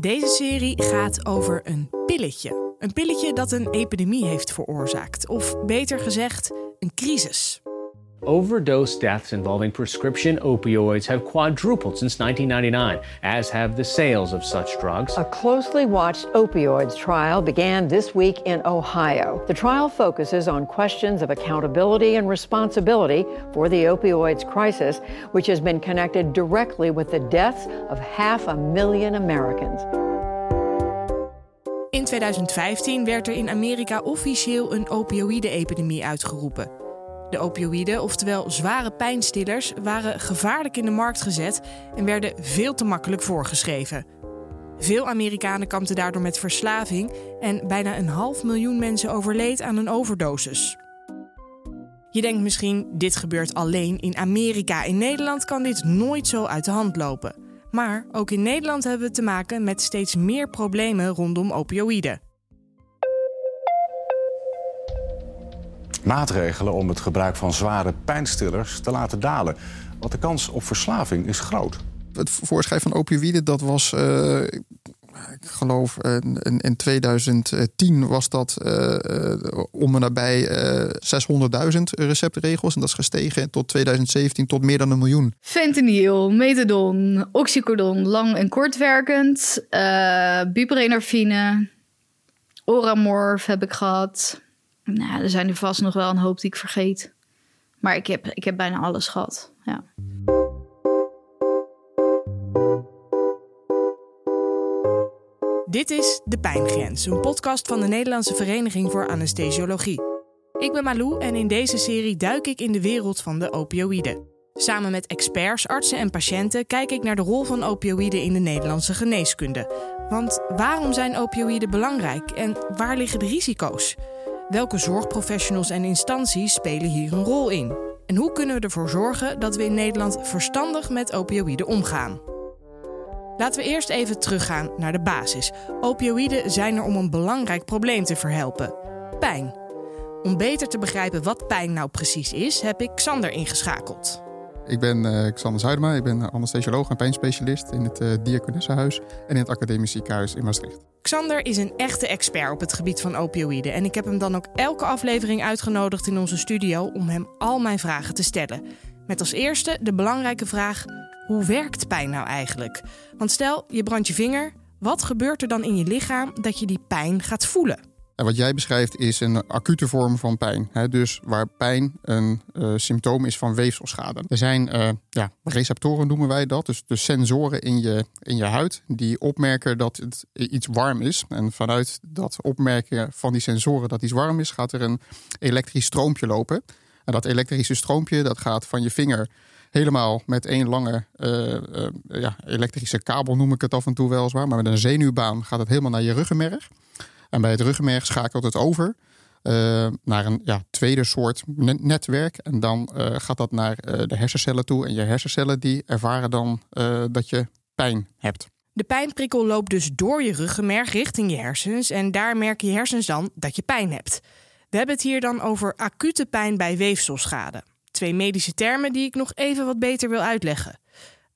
Deze serie gaat over een pilletje. Een pilletje dat een epidemie heeft veroorzaakt. Of beter gezegd, een crisis. Overdose deaths involving prescription opioids have quadrupled since 1999, as have the sales of such drugs. A closely watched opioids trial began this week in Ohio. The trial focuses on questions of accountability and responsibility for the opioids crisis, which has been connected directly with the deaths of half a million Americans. In 2015 werd er in Amerika officieel een opioïde-epidemie uitgeroepen. De opioïden, oftewel zware pijnstillers, waren gevaarlijk in de markt gezet en werden veel te makkelijk voorgeschreven. Veel Amerikanen kampten daardoor met verslaving en bijna een half miljoen mensen overleed aan een overdosis. Je denkt misschien, dit gebeurt alleen in Amerika. In Nederland kan dit nooit zo uit de hand lopen. Maar ook in Nederland hebben we te maken met steeds meer problemen rondom opioïden. Maatregelen om het gebruik van zware pijnstillers te laten dalen. Want de kans op verslaving is groot. Het voorschrijven van opioïden, dat was, uh, ik geloof, in, in 2010 was dat uh, om en nabij 600.000 receptregels. En dat is gestegen tot 2017 tot meer dan een miljoen. Fentanyl, methadon, oxycodon, lang en kortwerkend, uh, buprenorfine, Oramorf heb ik gehad. Nou, er zijn er vast nog wel een hoop die ik vergeet. Maar ik heb, ik heb bijna alles gehad. Ja. Dit is De Pijngrens, een podcast van de Nederlandse Vereniging voor Anesthesiologie. Ik ben Malou en in deze serie duik ik in de wereld van de opioïden. Samen met experts, artsen en patiënten kijk ik naar de rol van opioïden in de Nederlandse geneeskunde. Want waarom zijn opioïden belangrijk en waar liggen de risico's? Welke zorgprofessionals en instanties spelen hier een rol in? En hoe kunnen we ervoor zorgen dat we in Nederland verstandig met opioïden omgaan? Laten we eerst even teruggaan naar de basis. Opioïden zijn er om een belangrijk probleem te verhelpen: pijn. Om beter te begrijpen wat pijn nou precies is, heb ik Xander ingeschakeld. Ik ben uh, Xander Zuidema, ik ben anesthesioloog en pijnspecialist in het uh, Diakonessenhuis en in het Academisch Ziekenhuis in Maastricht. Xander is een echte expert op het gebied van opioïden en ik heb hem dan ook elke aflevering uitgenodigd in onze studio om hem al mijn vragen te stellen. Met als eerste de belangrijke vraag: hoe werkt pijn nou eigenlijk? Want stel, je brandt je vinger, wat gebeurt er dan in je lichaam dat je die pijn gaat voelen? En wat jij beschrijft is een acute vorm van pijn. Hè? Dus waar pijn een uh, symptoom is van weefselschade. Er zijn uh, ja, receptoren, noemen wij dat. Dus de sensoren in je, in je huid die opmerken dat het iets warm is. En vanuit dat opmerken van die sensoren dat iets warm is, gaat er een elektrisch stroompje lopen. En dat elektrische stroompje dat gaat van je vinger helemaal met één lange uh, ja, elektrische kabel, noem ik het af en toe wel zwaar. Maar met een zenuwbaan gaat het helemaal naar je ruggenmerg. En bij het ruggenmerg schakelt het over uh, naar een ja, tweede soort netwerk. En dan uh, gaat dat naar uh, de hersencellen toe. En je hersencellen die ervaren dan dat je pijn hebt. De pijnprikkel loopt dus door je ruggenmerg richting je hersens. En daar merken je hersens dan dat je pijn hebt. We hebben het hier dan over acute pijn bij weefselschade. Twee medische termen die ik nog even wat beter wil uitleggen.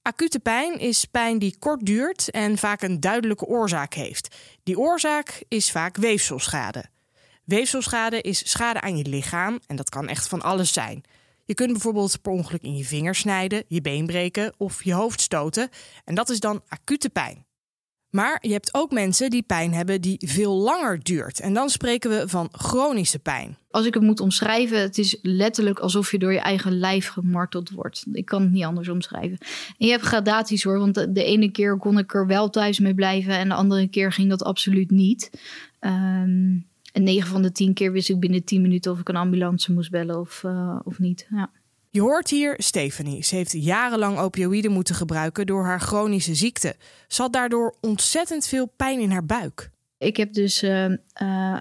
Acute pijn is pijn die kort duurt en vaak een duidelijke oorzaak heeft. Die oorzaak is vaak weefselschade. Weefselschade is schade aan je lichaam en dat kan echt van alles zijn. Je kunt bijvoorbeeld per ongeluk in je vinger snijden, je been breken of je hoofd stoten en dat is dan acute pijn. Maar je hebt ook mensen die pijn hebben die veel langer duurt. En dan spreken we van chronische pijn. Als ik het moet omschrijven, het is letterlijk alsof je door je eigen lijf gemarteld wordt. Ik kan het niet anders omschrijven. En je hebt gradaties hoor, want de, ene keer kon ik er wel thuis mee blijven en de andere keer ging dat absoluut niet. Um, en 9 van de 10 keer wist ik binnen 10 minuten of ik een ambulance moest bellen of, uh, of niet. Ja. Je hoort hier Stephanie. Ze heeft jarenlang opioïden moeten gebruiken door haar chronische ziekte. Ze had daardoor ontzettend veel pijn in haar buik. Ik heb dus uh, uh,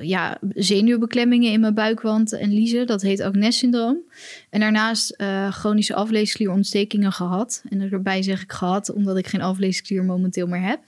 ja, zenuwbeklemmingen in mijn buikwand en liezen. Dat heet Agnes-syndroom. En daarnaast uh, chronische afleesklierontstekingen gehad. En daarbij zeg ik gehad, omdat ik geen afleesklier momenteel meer heb.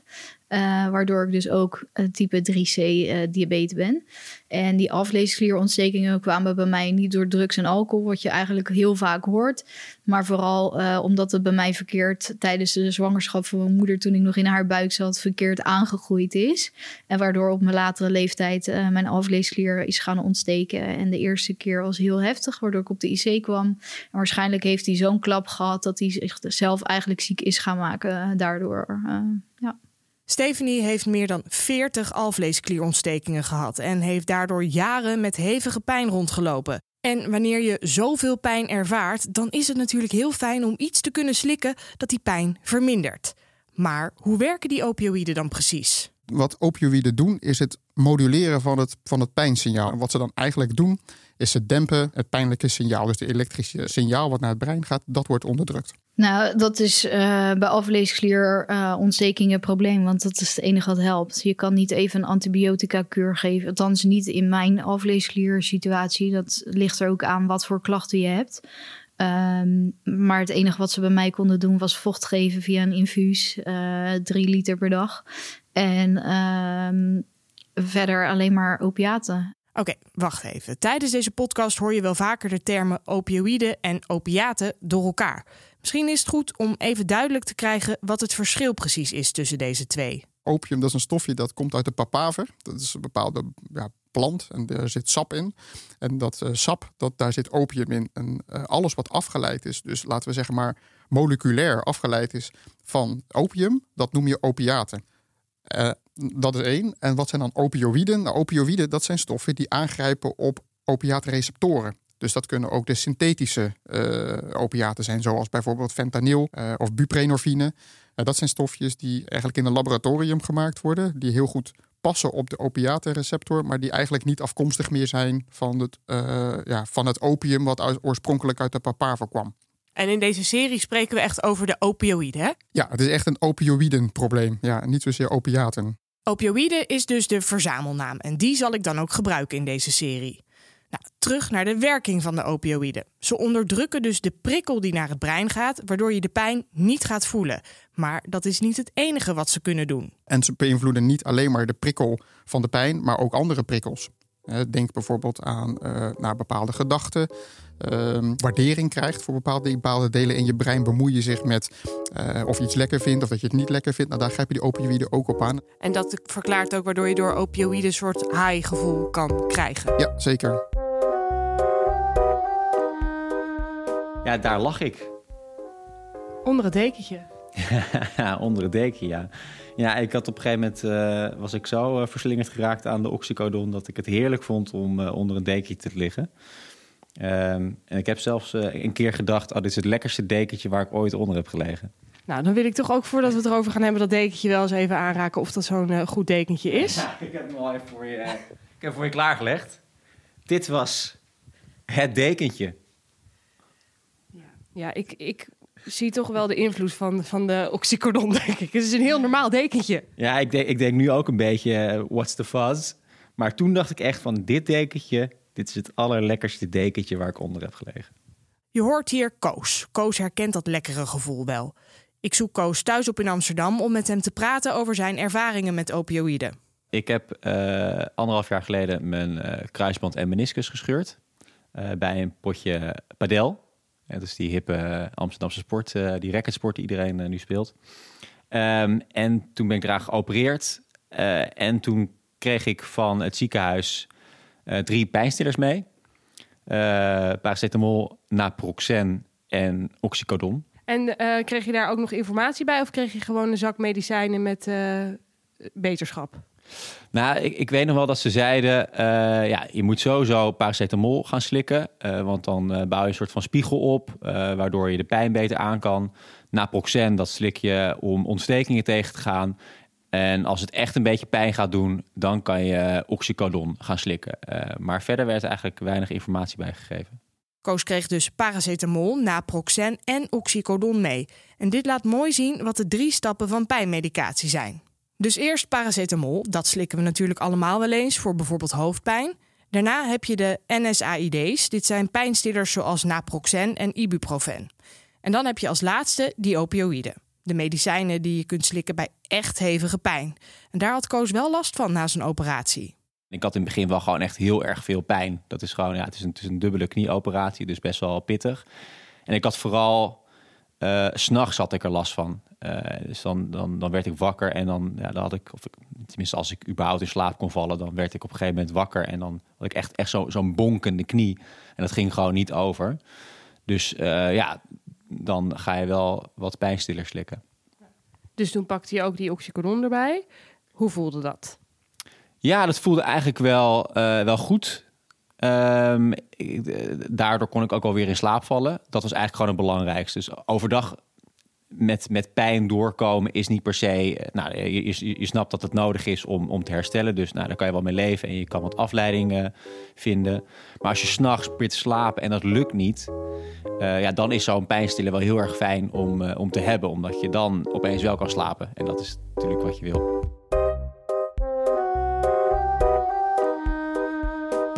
Uh, waardoor ik dus ook type 3C uh, diabetes ben. En die afleesklierontstekingen kwamen bij mij niet door drugs en alcohol, wat je eigenlijk heel vaak hoort. Maar vooral omdat het bij mij verkeerd tijdens de zwangerschap van mijn moeder, toen ik nog in haar buik zat, verkeerd aangegroeid is. En waardoor op mijn latere leeftijd mijn afleesklier is gaan ontsteken. En de eerste keer was heel heftig, waardoor ik op de IC kwam. En waarschijnlijk heeft hij zo'n klap gehad dat hij zichzelf eigenlijk ziek is gaan maken daardoor. ja. Stephanie heeft meer dan 40 alvleesklierontstekingen gehad en heeft daardoor jaren met hevige pijn rondgelopen. En wanneer je zoveel pijn ervaart, dan is het natuurlijk heel fijn om iets te kunnen slikken dat die pijn vermindert. Maar hoe werken die opioïden dan precies? Wat opioïden doen, is het moduleren van het, van het pijnsignaal. En wat ze dan eigenlijk doen, is ze dempen het pijnlijke signaal. Dus de elektrische signaal wat naar het brein gaat, dat wordt onderdrukt. Nou, dat is uh, bij afleesklierontstekingen uh, een probleem, want dat is het enige wat helpt. Je kan niet even een antibiotica-kuur geven, althans niet in mijn afleeskliersituatie. Dat ligt er ook aan wat voor klachten je hebt. Um, maar het enige wat ze bij mij konden doen was vocht geven via een infuus, uh, drie liter per dag. En um, verder alleen maar opiaten. Oké, wacht even. Tijdens deze podcast hoor je wel vaker de termen opioïden en opiaten door elkaar. Misschien is het goed om even duidelijk te krijgen wat het verschil precies is tussen deze twee. Opium, dat is een stofje dat komt uit de papaver. Dat is een bepaalde ja, plant en daar zit sap in. En dat uh, sap, dat, daar zit opium in. En uh, alles wat afgeleid is, dus laten we zeggen maar moleculair afgeleid is van opium, dat noem je opiaten. Uh, dat is één. En wat zijn dan opioïden? Nou, opioïden, dat zijn stoffen die aangrijpen op opiaatreceptoren. Dus dat kunnen ook de synthetische uh, opiaten zijn, zoals bijvoorbeeld fentanyl uh, of buprenorfine. Uh, dat zijn stofjes die eigenlijk in een laboratorium gemaakt worden, die heel goed passen op de opiatenreceptor, maar die eigenlijk niet afkomstig meer zijn van het, ja, van het opium wat oorspronkelijk uit de papaver kwam. En in deze serie spreken we echt over de opioïden, hè? Ja, het is echt een opioïdenprobleem. Ja, niet zozeer opiaten. Opioïden is dus de verzamelnaam en die zal ik dan ook gebruiken in deze serie. Nou, terug naar de werking van de opioïden. Ze onderdrukken dus de prikkel die naar het brein gaat, waardoor je de pijn niet gaat voelen. Maar dat is niet het enige wat ze kunnen doen. En ze beïnvloeden niet alleen maar de prikkel van de pijn, maar ook andere prikkels. Denk bijvoorbeeld aan uh, naar bepaalde gedachten, uh, waardering krijgt voor bepaalde, bepaalde delen in je brein. Bemoei je zich met uh, of je iets lekker vindt of dat je het niet lekker vindt. Nou, daar grijp je die opioïden ook op aan. En dat verklaart ook waardoor je door opioïden een soort high-gevoel kan krijgen. Ja, zeker. Ja, daar lag ik. Onder het dekentje. onder het dekentje, ja. Ja, ik had op een gegeven moment uh, was ik zo uh, verslingerd geraakt aan de oxycodon dat ik het heerlijk vond om uh, onder een dekentje te liggen. Um, en ik heb zelfs een keer gedacht: oh, dit is het lekkerste dekentje waar ik ooit onder heb gelegen. Nou, dan wil ik toch ook voordat we het erover gaan hebben, dat dekentje wel eens even aanraken of dat zo'n goed dekentje is. Ja, ik heb hem al even voor je, ik heb voor je klaargelegd. Dit was het dekentje. Ja, ja ik, ik zie toch wel de invloed van, van de oxycodon, denk ik. Het is een heel normaal dekentje. Ja, ik denk, ik denk nu ook een beetje, uh, what's the fuzz? Maar toen dacht ik echt van, dit dekentje, dit is het allerlekkerste dekentje waar ik onder heb gelegen. Je hoort hier Koos. Koos herkent dat lekkere gevoel wel. Ik zoek Koos thuis op in Amsterdam om met hem te praten over zijn ervaringen met opioïden. Ik heb uh, anderhalf jaar geleden mijn uh, kruisband en meniscus gescheurd. bij een potje padel. Ja, dus die hippe Amsterdamse sport, uh, die racketsport die iedereen uh, nu speelt. Um, en toen ben ik eraan geopereerd. En toen kreeg ik van het ziekenhuis drie pijnstillers mee. paracetamol, naproxen en oxycodon. En kreeg je daar ook nog informatie bij? Of kreeg je gewoon een zak medicijnen met beterschap? Nou, ik, ik, weet nog wel dat ze zeiden: uh, ja, je moet sowieso paracetamol gaan slikken. Uh, want dan uh, bouw je een soort van spiegel op, waardoor je de pijn beter aan kan. Naproxen, dat slik je om ontstekingen tegen te gaan. En als het echt een beetje pijn gaat doen, dan kan je oxycodon gaan slikken. maar verder werd eigenlijk weinig informatie bijgegeven. Koos kreeg dus paracetamol, naproxen en oxycodon mee. En dit laat mooi zien wat de drie stappen van pijnmedicatie zijn. Dus eerst paracetamol, dat slikken we natuurlijk allemaal wel eens voor bijvoorbeeld hoofdpijn. Daarna heb je de NSAID's, dit zijn pijnstillers zoals naproxen en ibuprofen. En dan heb je als laatste die opioïden. De medicijnen die je kunt slikken bij echt hevige pijn. En daar had Koos wel last van na zijn operatie. Ik had in het begin wel gewoon echt heel erg veel pijn. Dat is gewoon, ja, het is een, het is een dubbele knieoperatie, dus best wel pittig. En ik had vooral, uh, s'nachts had ik er last van. Uh, dus dan, dan, dan werd ik wakker en dan, ja, dan had ik, of ik, tenminste als ik überhaupt in slaap kon vallen, dan werd ik op een gegeven moment wakker en dan had ik echt, echt zo, zo'n bonkende knie. En dat ging gewoon niet over. Dus uh, ja, dan ga je wel wat pijnstiller slikken. Dus toen pakte je ook die oxycodon erbij. Hoe voelde dat? Ja, dat voelde eigenlijk wel, wel goed. Um, ik, daardoor kon ik ook alweer in slaap vallen. Dat was eigenlijk gewoon het belangrijkste. Dus overdag met, met pijn doorkomen is niet per se. Nou, je, je, je, snapt dat het nodig is om, om te herstellen. Dus nou, daar kan je wel mee leven en je kan wat afleidingen vinden. Maar als je s'nachts te slapen en dat lukt niet. Ja, dan is zo'n pijnstiller wel heel erg fijn om, om te hebben. Omdat je dan opeens wel kan slapen. En dat is natuurlijk wat je wil.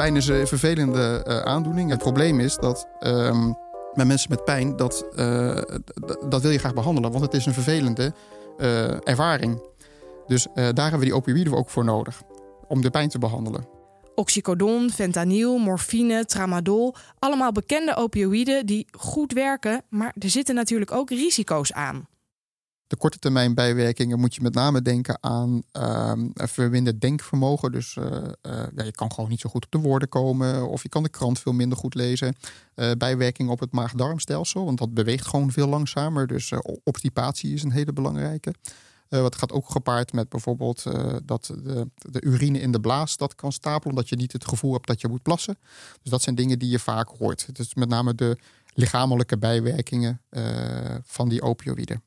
Pijn is een vervelende uh, aandoening. Het probleem is dat um, met mensen met pijn, dat, uh, dat wil je graag behandelen. Want het is een vervelende uh, ervaring. Dus daar hebben we die opioïden ook voor nodig. Om de pijn te behandelen. Oxycodon, fentanyl, morfine, tramadol. Allemaal bekende opioïden die goed werken. Maar er zitten natuurlijk ook risico's aan de korte termijn bijwerkingen moet je met name denken aan uh, verminderd denkvermogen. Dus uh, ja, je kan gewoon niet zo goed op de woorden komen of je kan de krant veel minder goed lezen. Uh, bijwerkingen op het maag-darmstelsel, want dat beweegt gewoon veel langzamer. Dus obstipatie is een hele belangrijke. wat gaat ook gepaard met bijvoorbeeld dat de, de, urine in de blaas dat kan stapelen, omdat je niet het gevoel hebt dat je moet plassen. Dus dat zijn dingen die je vaak hoort. Het is met name de lichamelijke bijwerkingen van die opioïden.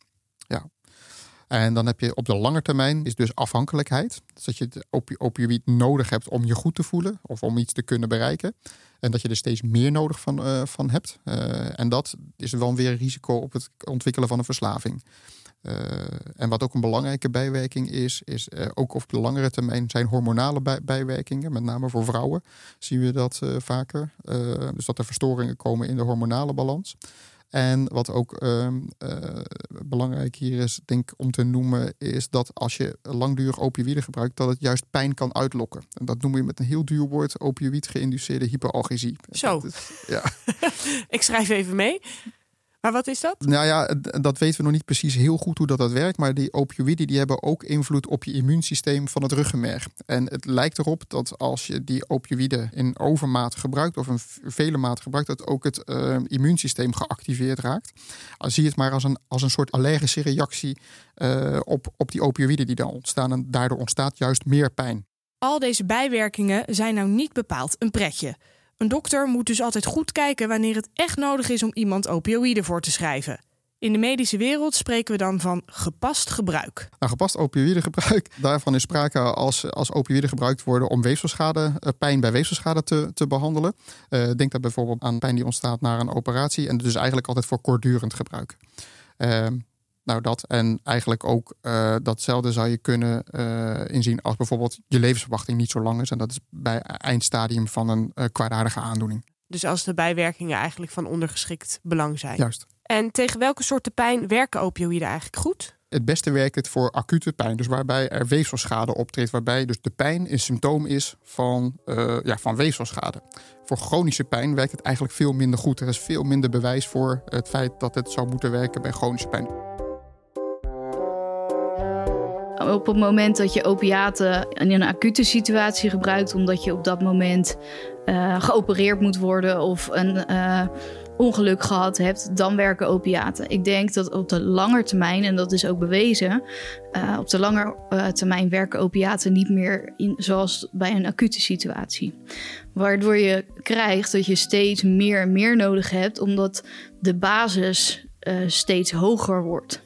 En dan heb je op de lange termijn is dus afhankelijkheid. Dus dat je het opi opioïd nodig hebt om je goed te voelen of om iets te kunnen bereiken. En dat je er steeds meer nodig van, uh, van hebt. Uh, en dat is wel weer een risico op het ontwikkelen van een verslaving. Uh, en wat ook een belangrijke bijwerking is, is ook op de langere termijn zijn hormonale bij bijwerkingen. Met name voor vrouwen zien we dat vaker. dus dat er verstoringen komen in de hormonale balans. En wat ook uh, uh, belangrijk hier is, denk om te noemen, is dat als je langdurig opioïden gebruikt, dat het juist pijn kan uitlokken. En dat noemen we met een heel duur woord opioïd geïnduceerde hyperalgesie. Zo. Is, ja. Ik schrijf even mee. Maar wat is dat? Nou ja, dat weten we nog niet precies heel goed hoe dat, dat werkt. Maar die opioïden die hebben ook invloed op je immuunsysteem van het ruggenmerg. En het lijkt erop dat als je die opioïden in overmaat gebruikt, of in vele mate gebruikt, dat ook het uh, immuunsysteem geactiveerd raakt. Dan zie je het maar als een, als een soort allergische reactie uh, op, op die opioïden die dan ontstaan. En daardoor ontstaat juist meer pijn. Al deze bijwerkingen zijn nou niet bepaald een pretje. Een dokter moet dus altijd goed kijken wanneer het echt nodig is om iemand opioïden voor te schrijven. In de medische wereld spreken we dan van gepast gebruik. Nou, gepast opioïdegebruik, daarvan is sprake als, als opioïden gebruikt worden om weefselschade, eh, pijn bij weefselschade te, te behandelen. Uh, denk daar bijvoorbeeld aan pijn die ontstaat na een operatie en dus eigenlijk altijd voor kortdurend gebruik. Uh, nou, dat. En eigenlijk ook uh, datzelfde zou je kunnen uh, inzien als bijvoorbeeld je levensverwachting niet zo lang is. En dat is bij eindstadium van een uh, kwaadaardige aandoening. Dus als de bijwerkingen eigenlijk van ondergeschikt belang zijn. Juist. En tegen welke soorten pijn werken opioïden eigenlijk goed? Het beste werkt het voor acute pijn, dus waarbij er weefselschade optreedt, waarbij dus de pijn een symptoom is van, uh, ja, van weefselschade. Voor chronische pijn werkt het eigenlijk veel minder goed. Er is veel minder bewijs voor het feit dat het zou moeten werken bij chronische pijn op het moment dat je opiaten in een acute situatie gebruikt, omdat je op dat moment uh, geopereerd moet worden of een uh, ongeluk gehad hebt, dan werken opiaten. Ik denk dat op de lange termijn, en dat is ook bewezen, uh, op de lange termijn werken opiaten niet meer in, zoals bij een acute situatie. Waardoor je krijgt dat je steeds meer en meer nodig hebt, omdat de basis steeds hoger wordt.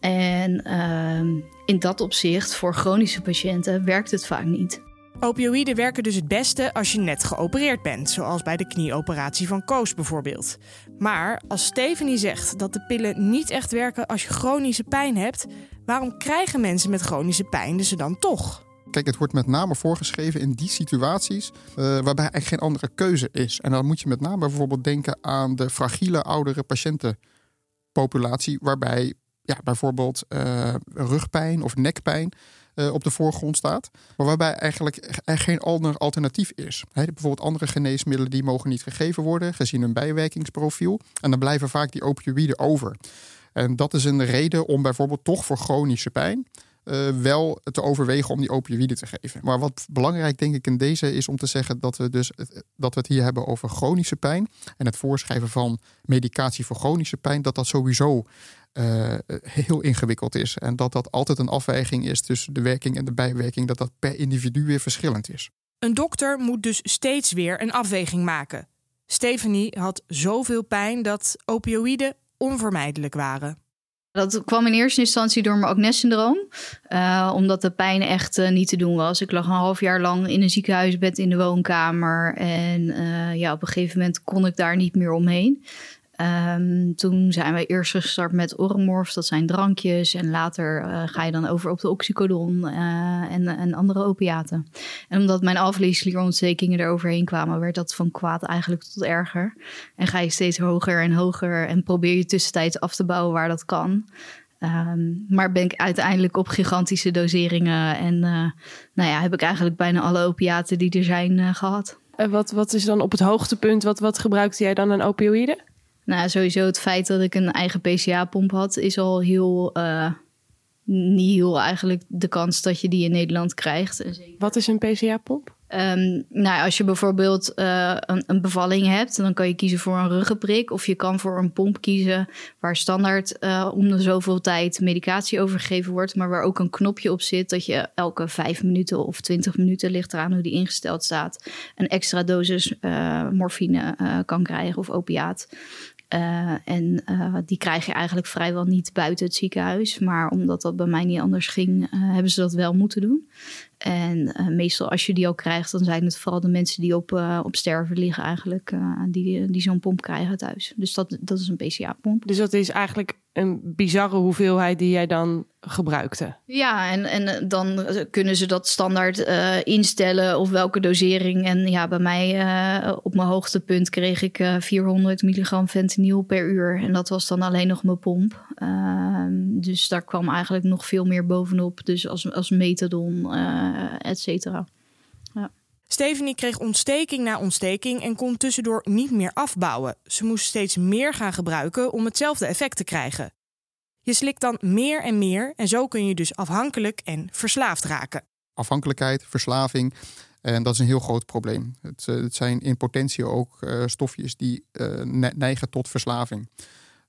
En uh, in dat opzicht, voor chronische patiënten, werkt het vaak niet. Opioïden werken dus het beste als je net geopereerd bent, zoals bij de knieoperatie van Koos bijvoorbeeld. Maar als Stephanie zegt dat de pillen niet echt werken als je chronische pijn hebt, waarom krijgen mensen met chronische pijn ze dan toch? Kijk, het wordt met name voorgeschreven in die situaties uh, waarbij er geen andere keuze is. En dan moet je met name bijvoorbeeld denken aan de fragiele oudere patiëntenpopulatie, waarbij ja, bijvoorbeeld uh, rugpijn of nekpijn uh, op de voorgrond staat. Maar waarbij eigenlijk er geen ander alternatief is. Bijvoorbeeld andere geneesmiddelen die mogen niet gegeven worden gezien hun bijwerkingsprofiel. En dan blijven vaak die opioïden over. En dat is een reden om bijvoorbeeld toch voor chronische pijn uh, wel te overwegen om die opioïden te geven. Maar wat belangrijk denk ik in deze is om te zeggen dat we dus dat we het hier hebben over chronische pijn en het voorschrijven van medicatie voor chronische pijn, dat dat sowieso uh, heel ingewikkeld is en dat dat altijd een afweging is tussen de werking en de bijwerking, dat dat per individu weer verschillend is. Een dokter moet dus steeds weer een afweging maken. Stephanie had zoveel pijn dat opioïden onvermijdelijk waren. Dat kwam in eerste instantie door mijn Agnes-syndroom. Uh, omdat de pijn echt uh, niet te doen was. Ik lag een half jaar lang in een ziekenhuisbed in de woonkamer. En uh, ja, op een gegeven moment kon ik daar niet meer omheen. Um, toen zijn we eerst gestart met Oromorphs, dat zijn drankjes. En later uh, ga je dan over op de oxycodon uh, en, andere opiaten. En omdat mijn alvleesklierontstekingen er overheen kwamen, werd dat van kwaad eigenlijk tot erger. En ga je steeds hoger en hoger en probeer je tussentijds af te bouwen waar dat kan. Um, maar ben ik uiteindelijk op gigantische doseringen en uh, nou ja, heb ik eigenlijk bijna alle opiaten die er zijn gehad. En wat, wat is dan op het hoogtepunt, wat, wat gebruikte jij dan aan opioïden? Nou, sowieso het feit dat ik een eigen PCA-pomp had, is al heel. Uh, niet heel eigenlijk de kans dat je die in Nederland krijgt. Wat is een PCA-pomp? Um, nou, als je bijvoorbeeld uh, een, een, bevalling hebt, dan kan je kiezen voor een ruggenprik. Of je kan voor een pomp kiezen waar standaard uh, om de zoveel tijd medicatie overgegeven wordt. Maar waar ook een knopje op zit dat je elke vijf minuten of twintig minuten, ligt eraan hoe die ingesteld staat, een extra dosis uh, morfine kan krijgen of opiaat. Uh, en uh, die krijg je eigenlijk vrijwel niet buiten het ziekenhuis. Maar omdat dat bij mij niet anders ging, uh, hebben ze dat wel moeten doen. En meestal als je die ook krijgt, dan zijn het vooral de mensen die op, op sterven liggen eigenlijk, die, die zo'n pomp krijgen thuis. Dus dat, dat is een PCA-pomp. Dus dat is eigenlijk een bizarre hoeveelheid die jij dan gebruikte. Ja, en, en dan kunnen ze dat standaard uh, instellen of welke dosering. En ja, bij mij uh, op mijn hoogtepunt kreeg ik uh, 400 milligram fentanyl per uur. En dat was dan alleen nog mijn pomp. Ehm, dus daar kwam eigenlijk nog veel meer bovenop. Dus als, als methadon, eh, et cetera. Stephanie kreeg ontsteking na ontsteking en kon tussendoor niet meer afbouwen. Ze moest steeds meer gaan gebruiken om hetzelfde effect te krijgen. Je slikt dan meer en meer en zo kun je dus afhankelijk en verslaafd raken. Afhankelijkheid, verslaving, en dat is een heel groot probleem. Het, eh, het zijn in potentie ook uh, stofjes die uh, neigen tot verslaving.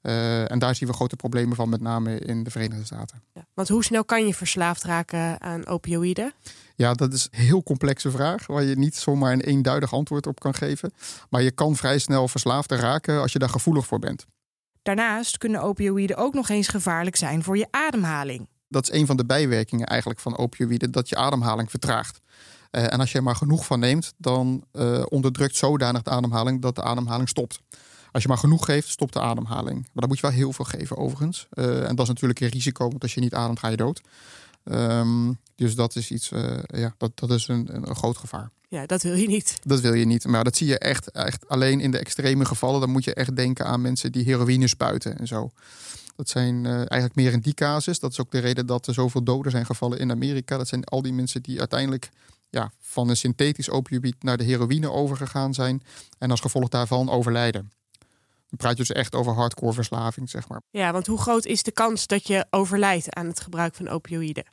Uh, en daar zien we grote problemen van, met name in de Verenigde Staten. Ja, want hoe snel kan je verslaafd raken aan opioïden? Ja, dat is een heel complexe vraag waar je niet zomaar een eenduidig antwoord op kan geven. Maar je kan vrij snel verslaafd raken als je daar gevoelig voor bent. Daarnaast kunnen opioïden ook nog eens gevaarlijk zijn voor je ademhaling. Dat is een van de bijwerkingen eigenlijk van opioïden, dat je ademhaling vertraagt. Uh, en als je er maar genoeg van neemt, dan uh, onderdrukt zodanig de ademhaling dat de ademhaling stopt. Als je maar genoeg geeft, stopt de ademhaling. Maar dan moet je wel heel veel geven, overigens. Uh, en dat is natuurlijk een risico, want als je niet ademt, ga je dood. Um, dus dat is iets, uh, ja, dat, dat is een, een, groot gevaar. Ja, dat wil je niet. Dat wil je niet. Maar dat zie je echt, echt alleen in de extreme gevallen. Dan moet je echt denken aan mensen die heroïne spuiten en zo. Dat zijn uh, eigenlijk meer in die casus. Dat is ook de reden dat er zoveel doden zijn gevallen in Amerika. Dat zijn al die mensen die uiteindelijk ja, van een synthetisch opioïd naar de heroïne overgegaan zijn. En als gevolg daarvan overlijden. Dan praat je dus echt over hardcore verslaving, zeg maar. Ja, want hoe groot is de kans dat je overlijdt aan het gebruik van opioïden?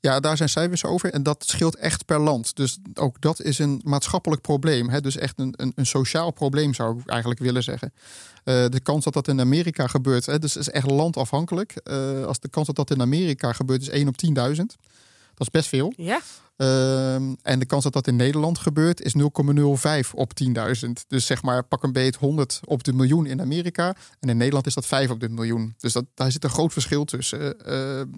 Ja, daar zijn cijfers over en dat scheelt echt per land. Dus ook dat is een maatschappelijk probleem. Hè? Dus echt een, een, een sociaal probleem zou ik eigenlijk willen zeggen. Uh, de kans dat dat in Amerika gebeurt, hè, dus is echt landafhankelijk. Uh, als de kans dat dat in Amerika gebeurt is 1 op 10.000. Dat is best veel. Ja. Uh, en de kans dat dat in Nederland gebeurt is 0,05 op 10.000. Dus zeg maar pak een beet 100 op de miljoen in Amerika. En in Nederland is dat 5 op de miljoen. Dus dat, daar zit een groot verschil tussen uh,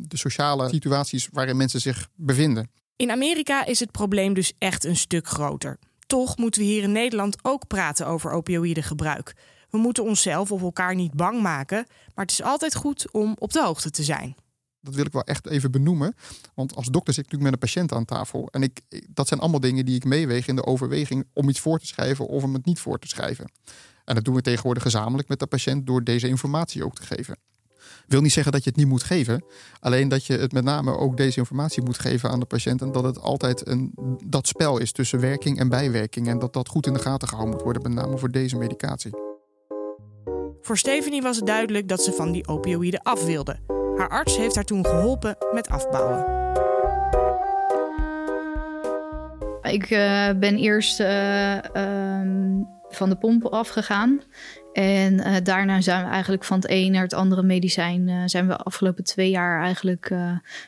de sociale situaties waarin mensen zich bevinden. In Amerika is het probleem dus echt een stuk groter. Toch moeten we hier in Nederland ook praten over opioïdengebruik. We moeten onszelf of elkaar niet bang maken, maar het is altijd goed om op de hoogte te zijn dat wil ik wel echt even benoemen. Want als dokter zit ik natuurlijk met een patiënt aan tafel. En ik, dat zijn allemaal dingen die ik meeweeg in de overweging om iets voor te schrijven of om het niet voor te schrijven. En dat doen we tegenwoordig gezamenlijk met de patiënt door deze informatie ook te geven. Wil niet zeggen dat je het niet moet geven. Alleen dat je het met name ook deze informatie moet geven aan de patiënt. En dat het altijd een, dat spel is tussen werking en bijwerking. En dat dat goed in de gaten gehouden moet worden, met name voor deze medicatie. Voor Stephanie was het duidelijk dat ze van die opioïden af wilde. Haar arts heeft haar toen geholpen met afbouwen. Ik uh, ben eerst uh, um, van de pomp afgegaan. En uh, daarna zijn we eigenlijk van het een naar het andere medicijn... zijn we de afgelopen twee jaar eigenlijk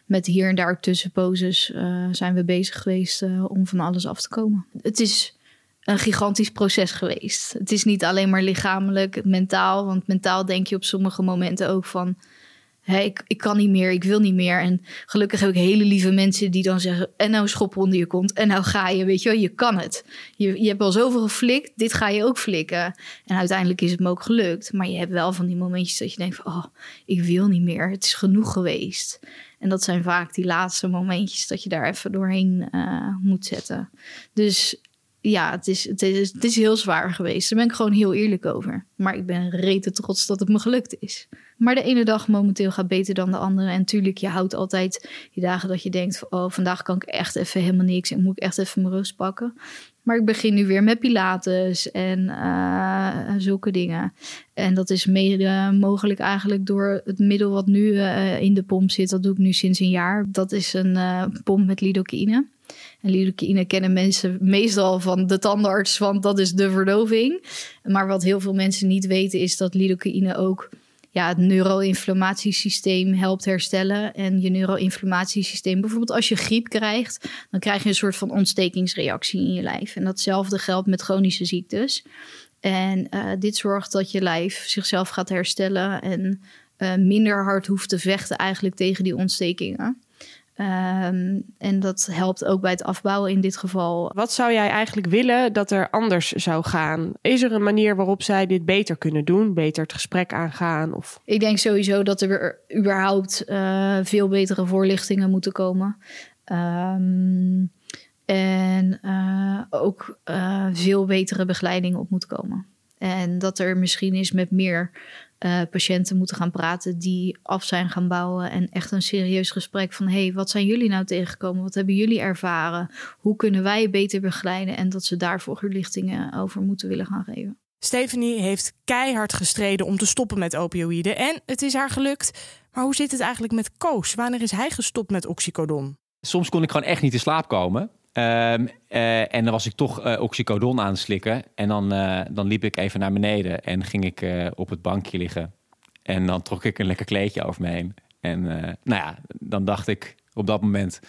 met hier en daar tussenposes... zijn we bezig geweest om van alles af te komen. Het is een gigantisch proces geweest. Het is niet alleen maar lichamelijk, mentaal. Want mentaal denk je op sommige momenten ook van ik, ik kan niet meer, ik wil niet meer. En gelukkig heb ik hele lieve mensen die dan zeggen... en nou schop onder je kont en nou ga je, weet je wel, je kan het. Je, je hebt al zoveel geflikt, dit ga je ook flikken. En uiteindelijk is het me ook gelukt. Maar je hebt wel van die momentjes dat je denkt van... oh, ik wil niet meer, het is genoeg geweest. En dat zijn vaak die laatste momentjes dat je daar even doorheen uh, moet zetten. Dus ja, het is, het, is, het is heel zwaar geweest. Daar ben ik gewoon heel eerlijk over. Maar ik ben rete trots dat het me gelukt is. Maar de ene dag momenteel gaat beter dan de andere. En tuurlijk, je houdt altijd die dagen dat je denkt... oh, vandaag kan ik echt even helemaal niks... en moet ik echt even mijn rust pakken. Maar ik begin nu weer met pilates en uh, zulke dingen. En dat is mede mogelijk eigenlijk door het middel wat nu uh, in de pomp zit. Dat doe ik nu sinds een jaar. Dat is een uh, pomp met lidocaïne. En lidocaïne kennen mensen meestal van de tandarts, want dat is de verdoving. Maar wat heel veel mensen niet weten is dat lidocaïne ook ja, het neuroinflammatiesysteem helpt herstellen. En je neuroinflammatiesysteem, bijvoorbeeld als je griep krijgt, dan krijg je een soort van ontstekingsreactie in je lijf. En datzelfde geldt met chronische ziektes. En uh, dit zorgt dat je lijf zichzelf gaat herstellen en uh, minder hard hoeft te vechten eigenlijk tegen die ontstekingen. Um, en dat helpt ook bij het afbouwen in dit geval. Wat zou jij eigenlijk willen dat er anders zou gaan? Is er een manier waarop zij dit beter kunnen doen? Beter het gesprek aangaan? Of... Ik denk sowieso dat er überhaupt uh, veel betere voorlichtingen moeten komen. Um, en uh, ook uh, veel betere begeleiding op moet komen. En dat er misschien is met meer uh, patiënten moeten gaan praten die af zijn gaan bouwen. En echt een serieus gesprek van: hey, wat zijn jullie nou tegengekomen? Wat hebben jullie ervaren? Hoe kunnen wij beter begeleiden? En dat ze daar verlichtingen over moeten willen gaan geven. Stephanie heeft keihard gestreden om te stoppen met opioïden. En het is haar gelukt. Maar hoe zit het eigenlijk met Koos? Wanneer is hij gestopt met oxycodon? Soms kon ik gewoon echt niet in slaap komen. Um, uh, en dan was ik toch uh, oxycodon aan het slikken. En dan, uh, dan liep ik even naar beneden en ging ik op het bankje liggen. En dan trok ik een lekker kleedje over me heen. En nou ja, dan dacht ik op dat moment...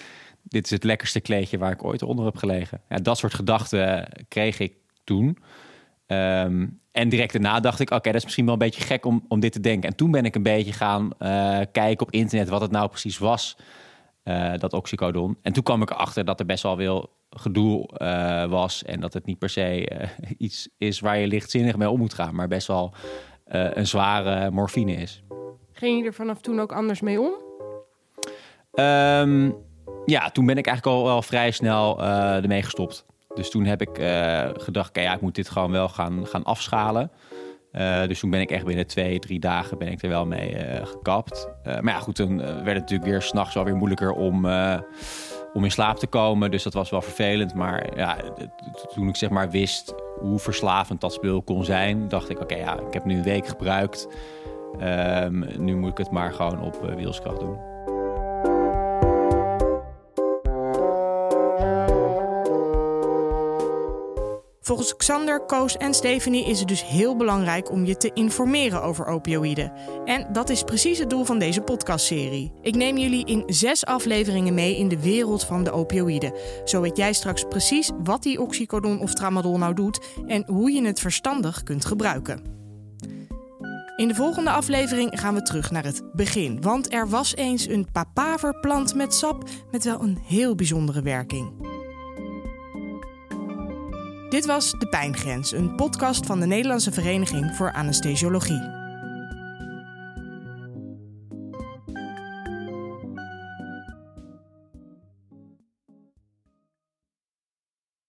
dit is het lekkerste kleedje waar ik ooit onder heb gelegen. Ja, dat soort gedachten kreeg ik toen. Um, en direct daarna dacht ik, oké, dat is misschien wel een beetje gek om, om dit te denken. En toen ben ik een beetje gaan kijken op internet wat het nou precies was... Uh, dat oxycodon. En toen kwam ik erachter dat er best wel veel gedoe uh, was. En dat het niet per se uh, iets is waar je lichtzinnig mee om moet gaan. Maar best wel een zware morfine is. Ging je er vanaf toen ook anders mee om? Um, ja, toen ben ik eigenlijk al wel vrij snel ermee gestopt. Dus toen heb ik gedacht, ja, ik moet dit gewoon wel gaan, gaan afschalen. Uh, dus toen ben ik echt binnen twee, drie dagen ben ik er wel mee uh, gekapt. Uh, maar ja, goed, toen werd het natuurlijk weer s'nachts wel weer moeilijker om, om in slaap te komen. Dus dat was wel vervelend. Maar ja, toen ik zeg maar wist hoe verslavend dat spul kon zijn, dacht ik: oké, ja, ik heb nu een week gebruikt. Um, nu moet ik het maar gewoon op wielskracht doen. Volgens Xander, Koos en Stephanie is het dus heel belangrijk om je te informeren over opioïden. En dat is precies het doel van deze podcastserie. Ik neem jullie in zes afleveringen mee in de wereld van de opioïden. Zo weet jij straks precies wat die oxycodon of tramadol nou doet en hoe je het verstandig kunt gebruiken. In de volgende aflevering gaan we terug naar het begin. Want er was eens een papaverplant met sap met wel een heel bijzondere werking. Dit was De Pijngrens, een podcast van de Nederlandse Vereniging voor Anesthesiologie.